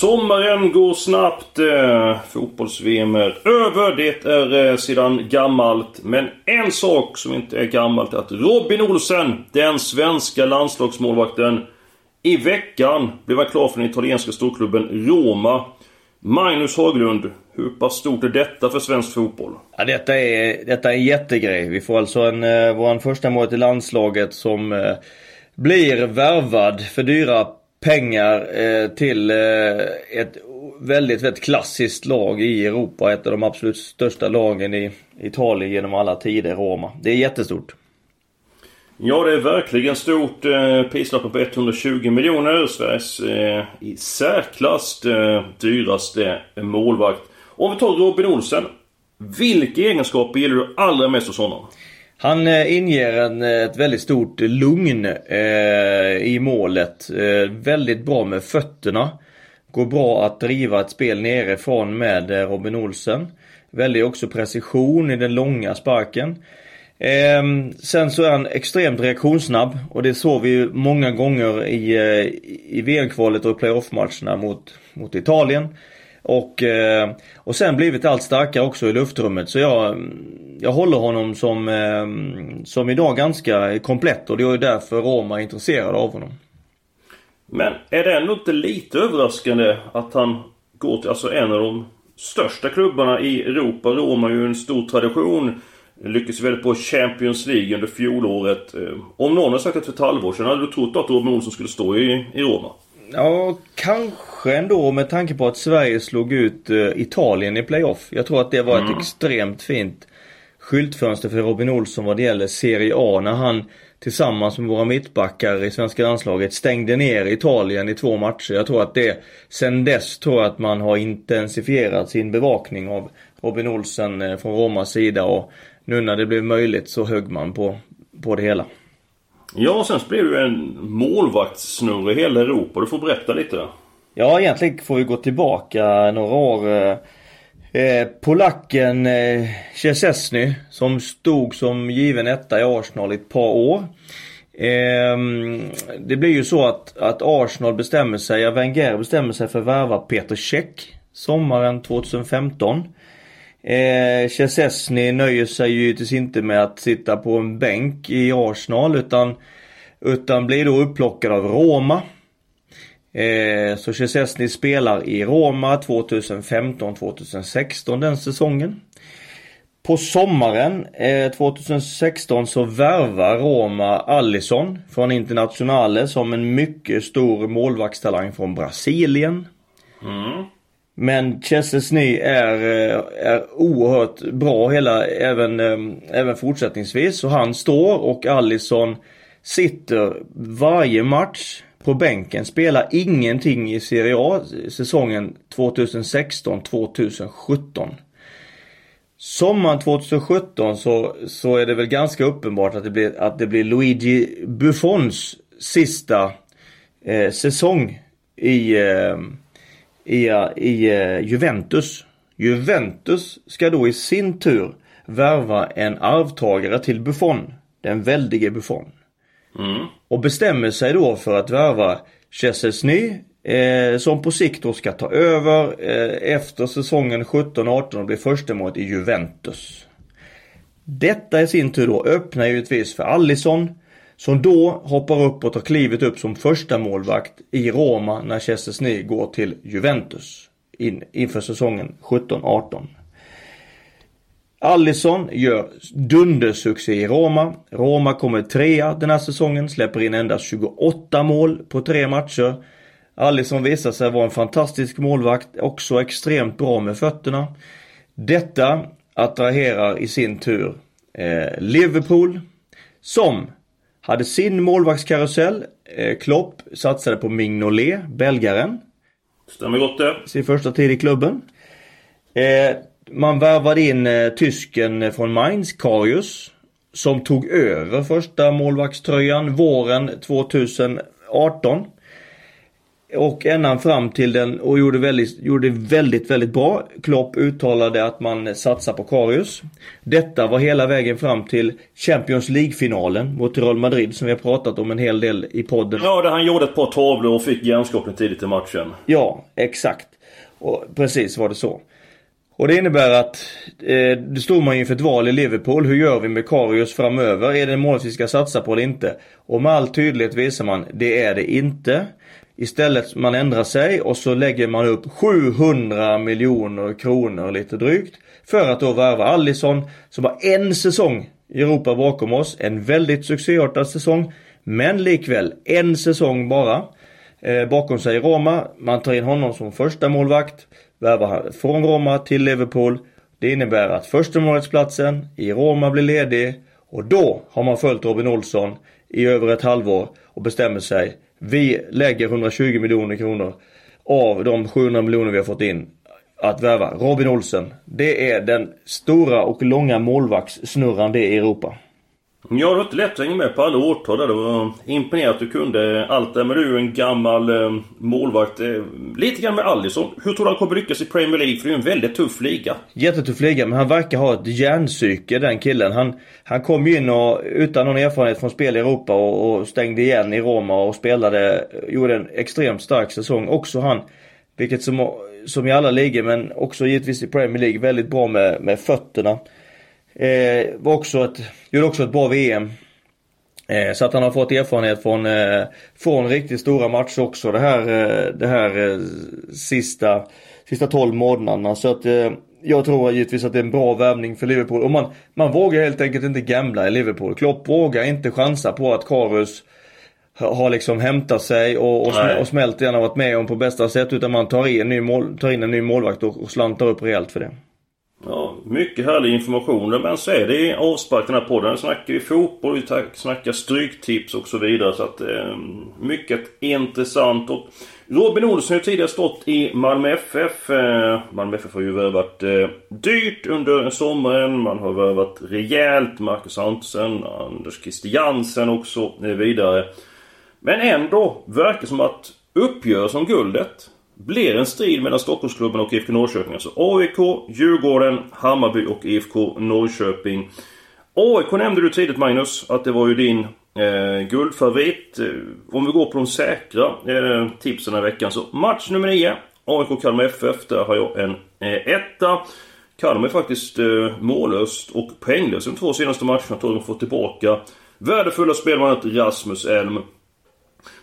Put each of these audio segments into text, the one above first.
Sommaren går snabbt. Eh, Fotbolls-VM är över. Det är eh, sedan gammalt. Men en sak som inte är gammalt är att Robin Olsen, den svenska landslagsmålvakten, i veckan blev han klar för den italienska storklubben Roma. Magnus Haglund, hur pass stort är detta för svensk fotboll? Ja, detta, är, detta är en jättegrej. Vi får alltså en, eh, vår första mål i landslaget som eh, blir värvad för dyra pengar eh, till eh, ett väldigt, väldigt klassiskt lag i Europa. Ett av de absolut största lagen i Italien genom alla tider, Roma. Det är jättestort. Ja, det är verkligen stort. Eh, prislappen på 120 miljoner. Sveriges eh, i särklass eh, dyraste målvakt. Om vi tar Robin Olsen. Vilka egenskaper gillar du allra mest hos honom? Han eh, inger en, eh, ett väldigt stort lugn eh, i målet. Eh, väldigt bra med fötterna. Går bra att driva ett spel nerifrån med eh, Robin Olsen. Väldigt också precision i den långa sparken. Eh, sen så är han extremt reaktionssnabb och det såg vi ju många gånger i, i VM-kvalet och playoff-matcherna mot, mot Italien. Och, eh, och sen blivit allt starkare också i luftrummet. Så jag, jag håller honom som, eh, som idag ganska komplett och det är därför Roma är intresserad av honom. Men är det ändå inte lite överraskande att han går till alltså en av de största klubbarna i Europa? Roma har ju en stor tradition. Lyckades väl på Champions League under fjolåret. Eh, om någon hade sagt det för ett halvår sedan hade du trott att Robin Olsson skulle stå i, i Roma? Ja, kanske ändå med tanke på att Sverige slog ut uh, Italien i playoff. Jag tror att det var mm. ett extremt fint skyltfönster för Robin Olsson vad det gäller Serie A när han tillsammans med våra mittbackar i svenska landslaget stängde ner Italien i två matcher. Jag tror att det sen dess tror jag att man har intensifierat sin bevakning av Robin Olsen uh, från Romas sida och nu när det blev möjligt så högg man på, på det hela. Ja, sen blev det en målvaktssnurr i hela Europa. Du får berätta lite. Ja, egentligen får vi gå tillbaka några år. Eh, eh polacken eh, Szczesny som stod som given etta i Arsenal i ett par år. Eh, det blir ju så att, att Arsenal bestämmer sig, Wenger bestämmer sig för att värva Peter Cech sommaren 2015. Eh, Chesney nöjer sig ju givetvis inte med att sitta på en bänk i Arsenal utan, utan blir då upplockad av Roma. Eh, så Chesney spelar i Roma 2015-2016 den säsongen. På sommaren eh, 2016 så värvar Roma Allison från Internationale som en mycket stor målvaktstalang från Brasilien. Mm. Men Chesney är, eh, är oerhört bra hela, även, ehm, även fortsättningsvis. Så han står och Allison sitter varje match på bänken. Spelar ingenting i Serie A säsongen 2016-2017. Sommaren 2017 så, så är det väl ganska uppenbart att det blir, att det blir Luigi Buffons sista eh, säsong i eh, i, i uh, Juventus. Juventus ska då i sin tur värva en arvtagare till Buffon. Den väldige Buffon. Mm. Och bestämmer sig då för att värva Chesney eh, som på sikt då ska ta över eh, efter säsongen 17-18 och bli förstemålet i Juventus. Detta i sin tur då öppnar givetvis för Allison som då hoppar upp och tar klivet upp som första målvakt i Roma när Chesney går till Juventus in, inför säsongen 17-18. Allison gör dundersuccé i Roma. Roma kommer trea den här säsongen, släpper in endast 28 mål på tre matcher. Allison visar sig vara en fantastisk målvakt, också extremt bra med fötterna. Detta attraherar i sin tur eh, Liverpool som hade sin målvaktskarusell. Eh, Klopp satsade på Mignolet, belgaren. Stämmer gott det. Sin första tid i klubben. Eh, man värvade in eh, tysken från Mainz, Karius. som tog över första målvaktströjan våren 2018. Och ända fram till den och gjorde väldigt, gjorde väldigt, väldigt bra. Klopp uttalade att man satsar på Karius. Detta var hela vägen fram till Champions League-finalen mot Real Madrid som vi har pratat om en hel del i podden. Ja, där han gjorde ett par tavlor och fick hjärnskakning tidigt i matchen. Ja, exakt. Och precis var det så. Och det innebär att eh, det stod man inför ett val i Liverpool. Hur gör vi med Karius framöver? Är det en mål vi ska satsa på eller inte? Och med all tydlighet visar man, det är det inte. Istället man ändrar sig och så lägger man upp 700 miljoner kronor lite drygt. För att då värva Allison som har en säsong i Europa bakom oss. En väldigt succéartad säsong. Men likväl en säsong bara. Eh, bakom sig i Roma. Man tar in honom som första målvakt. Värvar från Roma till Liverpool. Det innebär att första målvaktsplatsen i Roma blir ledig. Och då har man följt Robin Olsson i över ett halvår och bestämmer sig vi lägger 120 miljoner kronor av de 700 miljoner vi har fått in att värva Robin Olsen. Det är den stora och långa målvaktssnurran det i Europa. Ja, det var inte lätt att hänga med på alla årtal där. Det var imponerande att du kunde allt där. Men du är ju en gammal eh, målvakt. Eh, lite grann med Alisson. Hur tror du han kommer lyckas i Premier League? För det är ju en väldigt tuff liga. Jättetuff liga, men han verkar ha ett hjärnpsyke, den killen. Han, han kom ju in och, utan någon erfarenhet från spel i Europa och, och stängde igen i Roma och spelade, eh, gjorde en extremt stark säsong. Också han, vilket som, som i alla ligor men också givetvis i Premier League, väldigt bra med, med fötterna. Eh, var också ett, gjorde också ett bra VM. Eh, så att han har fått erfarenhet från, eh, från riktigt stora matcher också det här, eh, det här eh, sista, sista 12 månaderna. Så att eh, jag tror givetvis att det är en bra värvning för Liverpool. Och man, man vågar helt enkelt inte gambla i Liverpool. Klopp vågar inte chansa på att Karius har liksom hämtat sig och, och, sm och smält det han har varit med om på bästa sätt. Utan man tar in, ny mål, tar in en ny målvakt och, och slantar upp rejält för det. Mycket härlig information. Men så är det i avspark den här podden. Vi snackar ju fotboll, vi snackar stryktips och så vidare. Så att eh, mycket intressant. Och Robin Olsson har ju tidigare stått i Malmö FF. Eh, Malmö FF har ju värvat eh, dyrt under sommaren. Man har värvat rejält. Marcus Antsen, Anders Christiansen och så eh, vidare. Men ändå verkar som att uppgörelsen om guldet blir en strid mellan Stockholmsklubben och IFK Norrköping. Alltså AIK, Djurgården, Hammarby och IFK Norrköping. AIK nämnde du tidigt Magnus, att det var ju din eh, guldfavorit. Eh, om vi går på de säkra eh, tipsen den här veckan så match nummer 9. AIK Kalmar FF, där har jag en eh, etta. Kalmar är faktiskt eh, mållöst och poänglöst de två senaste matcherna. Jag tror de får tillbaka värdefulla spelmannen Rasmus Elm.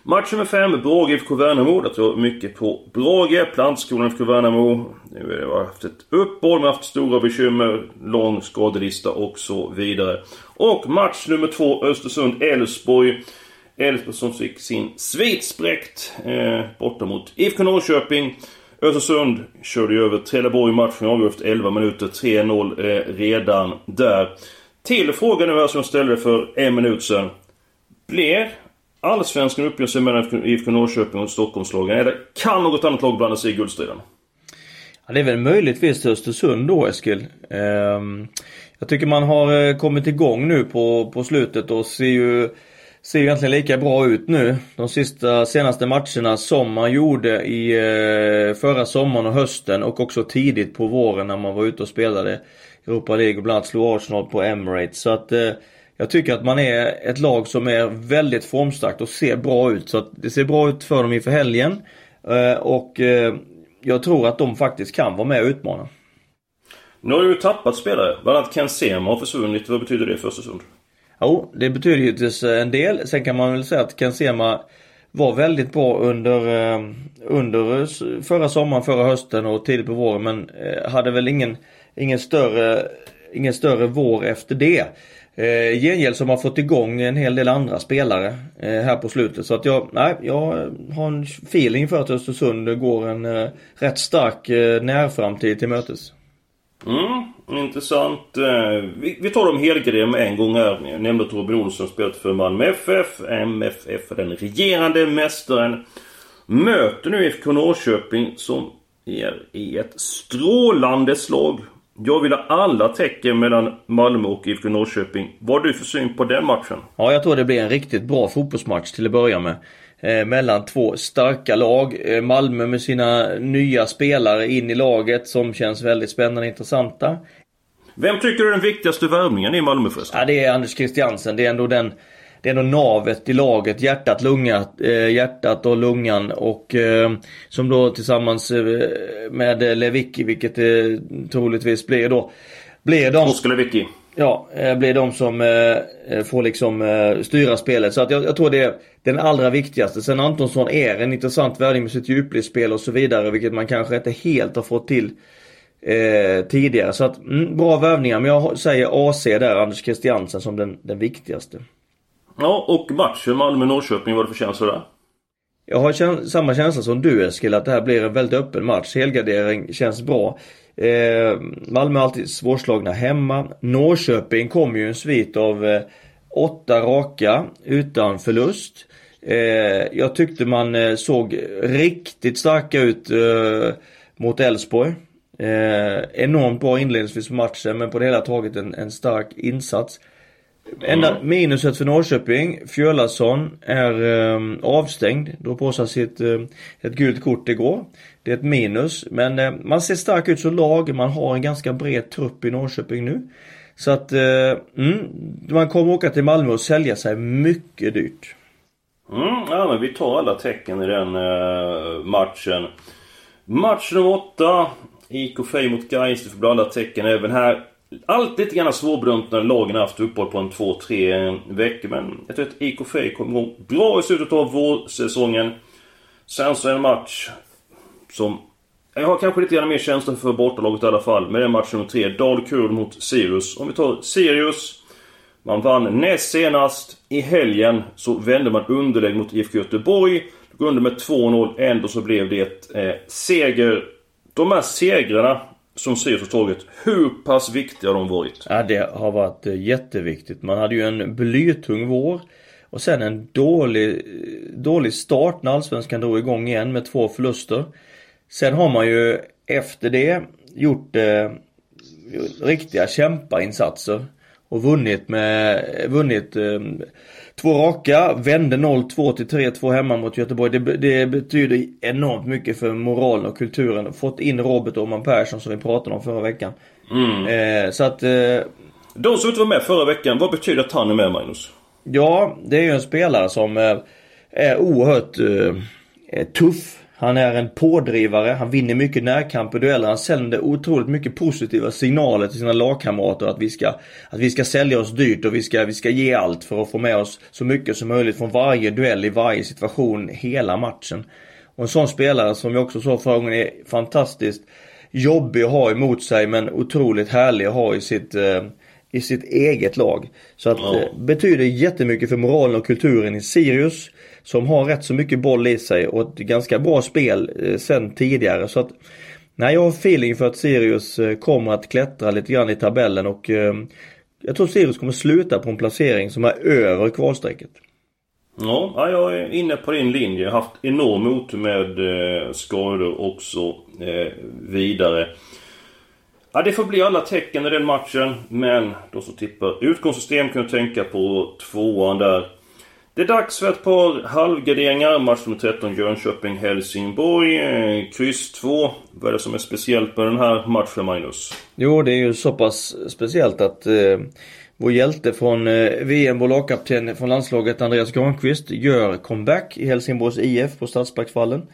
Match nummer 5, Brage IFK Värnamo. Jag tror mycket på Brage. Plantskolan IFK Värnamo. Nu har haft ett uppehåll, men haft stora bekymmer. Lång skadelista och så vidare. Och match nummer 2, Östersund-Elfsborg. Elfsborg som fick sin svit spräckt eh, borta mot IFK Norrköping. Östersund körde ju över Trelleborg i matchen avgjord efter 11 minuter. 3-0 eh, redan där. Till frågan nu här som jag ställde för en minut sedan. Blir Allsvenskan uppgörelse mellan IFK Norrköping och Stockholmslagen? Eller kan något annat lag blanda sig i guldstriden? Ja, det är väl möjligtvis Östersund då Eskil. Ehm, jag tycker man har eh, kommit igång nu på, på slutet och ser ju ser egentligen lika bra ut nu. De sista senaste matcherna som man gjorde i eh, förra sommaren och hösten och också tidigt på våren när man var ute och spelade Europa League och bland annat slog Arsenal på Emirates. Så att eh, jag tycker att man är ett lag som är väldigt formstarkt och ser bra ut. Så att det ser bra ut för dem inför helgen. Eh, och eh, jag tror att de faktiskt kan vara med och utmana. Nu har du ju tappat spelare. Bland annat Ken Sema har försvunnit. Vad betyder det för Östersund? Jo, det betyder givetvis en del. Sen kan man väl säga att Ken Sema var väldigt bra under, eh, under förra sommaren, förra hösten och tidigt på våren. Men hade väl ingen, ingen, större, ingen större vår efter det. Eh, gengäld som har fått igång en hel del andra spelare eh, här på slutet. Så att jag, nej, jag har en feeling för att Östersund går en eh, rätt stark eh, närframtid till mötes. Mm, intressant. Eh, vi, vi tar dem helgardera med en gång här. Jag nämnde att Robin Olsson spelat för Malmö FF. MFF är den regerande mästaren. Möter nu IFK Norrköping som är i ett strålande slag jag vill ha alla tecken mellan Malmö och IFK Norrköping. Vad har du för syn på den matchen? Ja, jag tror det blir en riktigt bra fotbollsmatch till att börja med. Eh, mellan två starka lag. Eh, Malmö med sina nya spelare in i laget som känns väldigt spännande och intressanta. Vem tycker du är den viktigaste värvningen i Malmö förresten? Ja, det är Anders Christiansen. Det är ändå den det är ändå navet i laget, hjärtat, lungat, eh, hjärtat och lungan och eh, som då tillsammans eh, med Lewicki, vilket det troligtvis blir då, blir de... Oskar Lewicki. Ja, eh, blir de som eh, får liksom eh, styra spelet. Så att jag, jag, tror det är den allra viktigaste. Sen Antonsson är en intressant värvning med sitt djupledsspel och så vidare, vilket man kanske inte helt har fått till eh, tidigare. Så att, mm, bra värvningar. Men jag säger AC där, Anders Christiansen, som den, den viktigaste. Ja, och matchen Malmö-Norrköping, vad är det för känsla där? Jag har käns samma känsla som du Eskil, att det här blir en väldigt öppen match. Helgardering känns bra. Eh, Malmö är alltid svårslagna hemma. Norrköping kom ju en svit av eh, åtta raka utan förlust. Eh, jag tyckte man eh, såg riktigt starka ut eh, mot Elfsborg. Eh, enormt bra inledningsvis på matchen men på det hela taget en, en stark insats. Enda mm. minuset för Norrköping, Fjölason är eh, avstängd. Drog på sig sitt, eh, ett gult kort igår. Det är ett minus. Men eh, man ser stark ut som lag. Man har en ganska bred trupp i Norrköping nu. Så att eh, mm, man kommer åka till Malmö och sälja sig mycket dyrt. Mm, ja men vi tar alla tecken i den eh, matchen. Match nummer 8. IK Frej mot Gais. Du får blanda tecken även här. Allt lite grann svårbedömt när lagen har haft uppehåll på en 2-3 veckor. Men jag tror att IK Frej kommer gå bra i slutet av vårsäsongen. Sen så är en match som... Jag har kanske lite grann mer känsla för bortalaget i alla fall. Men det är match nummer 3. Dalkurd mot Sirius. Om vi tar Sirius. Man vann näst senast. I helgen så vände man underläge mot IFK Göteborg. Går under med 2-0. Ändå så blev det eh, seger. De här segrarna som Sirius har tagit. Hur pass viktiga har de varit? Ja, det har varit eh, jätteviktigt. Man hade ju en blytung vår. Och sen en dålig, dålig start när Allsvenskan drog igång igen med två förluster. Sen har man ju efter det gjort eh, riktiga kämpainsatser. Och vunnit med, vunnit eh, två raka, vände 0-2 till 3-2 hemma mot Göteborg. Det, det, betyder enormt mycket för moralen och kulturen. Fått in Robert Åhman Persson som vi pratade om förra veckan. Mm. Eh, så att... Eh, De som inte var med förra veckan, vad betyder att han är med Magnus? Ja, det är ju en spelare som eh, är oerhört eh, tuff. Han är en pådrivare, han vinner mycket närkamper, dueller. Han sänder otroligt mycket positiva signaler till sina lagkamrater att vi ska, att vi ska sälja oss dyrt och vi ska, vi ska ge allt för att få med oss så mycket som möjligt från varje duell i varje situation hela matchen. Och en sån spelare som vi också sa förra gången är fantastiskt jobbig att ha emot sig men otroligt härlig att ha i sitt eh, i sitt eget lag. Så att ja. eh, betyder jättemycket för moralen och kulturen i Sirius. Som har rätt så mycket boll i sig och ett ganska bra spel eh, sen tidigare. Så att Nej, jag har feeling för att Sirius eh, kommer att klättra lite grann i tabellen och eh, jag tror Sirius kommer sluta på en placering som är över kvalstrecket. Ja, jag är inne på din linje. Jag har haft enorm otur med eh, skador också eh, vidare. Ja, det får bli alla tecken i den matchen. Men de som tippar utgångssystem kan tänka på tvåan där. Det är dags för ett par halvgarderingar. Match nummer 13 Jönköping-Helsingborg. Eh, kryss 2. Vad är det som är speciellt med den här matchen, Magnus? Jo, det är ju så pass speciellt att eh, vår hjälte från eh, VM, vår lagkapten från landslaget Andreas Granqvist gör comeback i Helsingborgs IF på Stadsparksvallen.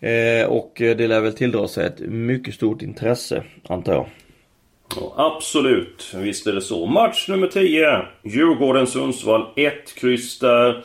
Eh, och eh, det lär väl tilldra sig ett mycket stort intresse, antar jag. Ja, absolut, visst är det så. Match nummer 10. Djurgården-Sundsvall. 1 kryss där.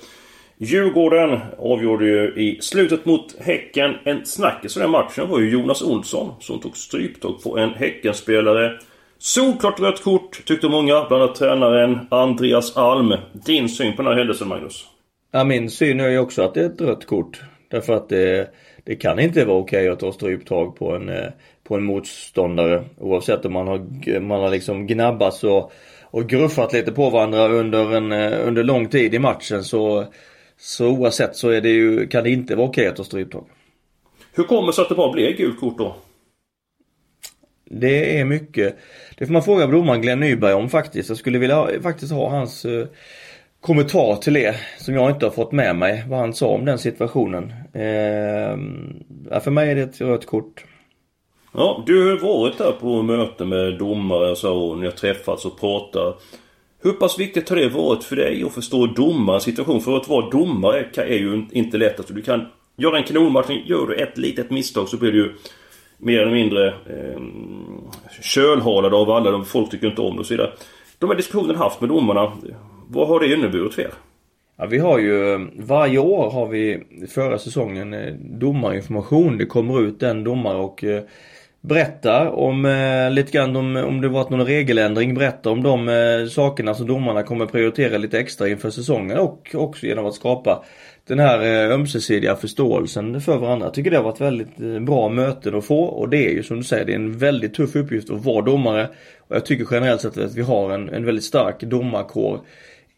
Djurgården avgjorde ju i slutet mot Häcken. En snackis i den matchen var ju Jonas Olsson som tog stryptag på en Häckenspelare. Solklart rött kort tyckte många, bland annat tränaren Andreas Alm. Din syn på den här händelsen Magnus? Ja, min syn är ju också att det är ett rött kort. Därför att det, det kan inte vara okej att ta stryptag på en, eh, på en motståndare. Oavsett om man har, man har liksom gnabbats och, och gruffat lite på varandra under, en, eh, under lång tid i matchen så, så oavsett så är det ju, kan det inte vara okej att ta stryptag. Hur kommer det sig att det bara blev gult kort då? Det är mycket. Det får man fråga domaren Glenn Nyberg om faktiskt. Jag skulle vilja faktiskt ha hans eh, kommentar till det. Som jag inte har fått med mig. Vad han sa om den situationen. Eh, för mig är det ett rött kort. Ja, du har varit där på möte med domare och så och ni har träffats och pratat. Hur pass viktigt har det varit för dig att förstå domarens situation? För att vara domare är ju inte lätt. Alltså, du kan göra en kanonmatchning. Gör du ett litet misstag så blir du mer eller mindre eh, kölhalad av alla. De folk tycker inte om det och så vidare. De här diskussionerna haft med domarna. Vad har det inneburit för er? Ja, vi har ju eh, varje år har vi förra säsongen eh, domarinformation. Det kommer ut en domare och eh, berättar om eh, lite grann om, om det varit någon regeländring. Berättar om de eh, sakerna som domarna kommer prioritera lite extra inför säsongen och också genom att skapa den här eh, ömsesidiga förståelsen för varandra. Jag tycker det har varit väldigt bra möten att få och det är ju som du säger, det är en väldigt tuff uppgift att vara domare. Och jag tycker generellt sett att vi har en, en väldigt stark domarkår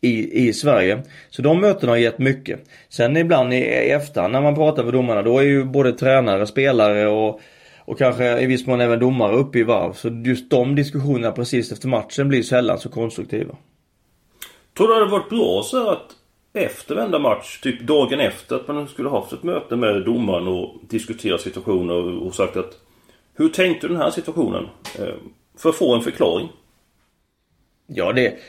i, i Sverige. Så de mötena har gett mycket. Sen ibland i, i efterhand när man pratar med domarna då är ju både tränare, spelare och och kanske i viss mån även domare uppe i varv. Så just de diskussionerna precis efter matchen blir sällan så konstruktiva. Tror du det hade varit bra så att efter varenda match, typ dagen efter, att man skulle haft ett möte med domaren och diskuterat situationer och sagt att Hur tänkte du den här situationen? Eh, för att få en förklaring. Ja det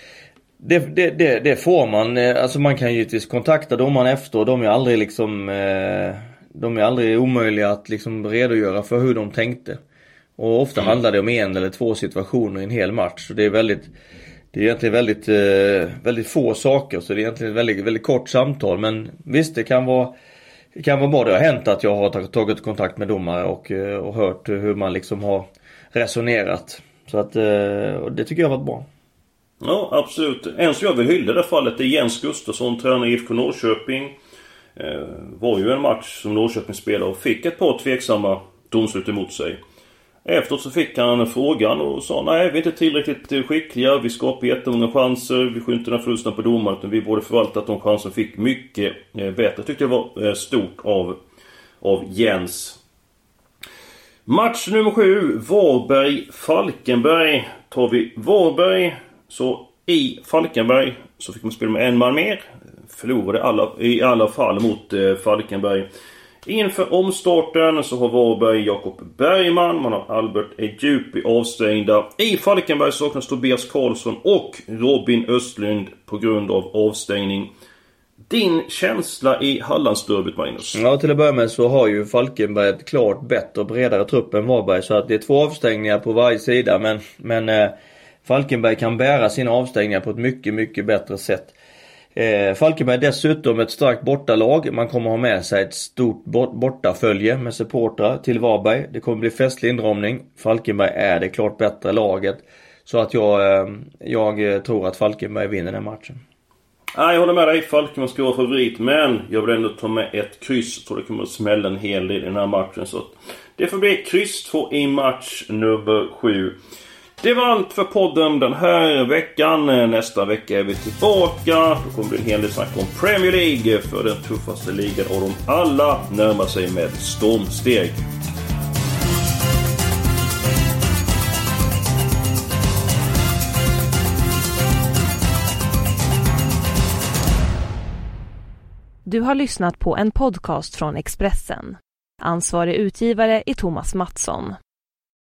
det, det, det, det får man. Eh, alltså man kan givetvis kontakta domaren efter och de är aldrig liksom eh, De är aldrig omöjliga att liksom redogöra för hur de tänkte. Och ofta mm. handlar det om en eller två situationer i en hel match. Så det är väldigt det är egentligen väldigt, eh, väldigt få saker så det är egentligen ett väldigt, väldigt kort samtal men visst det kan vara Det kan vara bra. Det har hänt att jag har tagit kontakt med domare och, och hört hur man liksom har resonerat. Så att eh, det tycker jag har varit bra. Ja absolut. En som jag vill hylla i det fallet är Jens Gustafsson, tränare i IFK Norrköping. Eh, var ju en match som Norrköping spelade och fick ett par tveksamma domslut emot sig. Efteråt så fick han frågan och sa nej vi är inte tillräckligt eh, skickliga. Vi skapar jättemånga chanser. Vi skyller inte den förlusten på domaren utan vi borde förvaltat de chanser vi fick mycket eh, bättre. Jag tyckte det var eh, stort av, av Jens. Match nummer sju. Varberg-Falkenberg. Tar vi Varberg så i Falkenberg så fick man spela med en man mer. Förlorade alla, i alla fall mot eh, Falkenberg. Inför omstarten så har Varberg Jakob Bergman, man har Albert Ejupi avstängda. I Falkenberg saknas Tobias Karlsson och Robin Östlund på grund av avstängning. Din känsla i Hallandsderbyt Magnus? Ja till att börja med så har ju Falkenberg ett klart bättre och bredare trupp än Varberg så att det är två avstängningar på varje sida men, men eh, Falkenberg kan bära sina avstängningar på ett mycket, mycket bättre sätt. Eh, Falkenberg är dessutom ett starkt bortalag. Man kommer ha med sig ett stort bortafölje med supportrar till Varberg. Det kommer bli festlig inramning. Falkenberg är det klart bättre laget. Så att jag, eh, jag eh, tror att Falkenberg vinner den matchen. Ja, jag håller med dig. Falkenberg ska vara favorit. Men jag vill ändå ta med ett kryss. Jag tror det kommer att smälla en hel del i den här matchen. Så det får bli kryss 2 i match nummer 7. Det var allt för podden den här veckan. Nästa vecka är vi tillbaka. Då kommer det en hel del snack om Premier League. För den tuffaste ligan av dem alla närmar sig med stormsteg. Du har lyssnat på en podcast från Expressen. Ansvarig utgivare är Thomas Mattsson.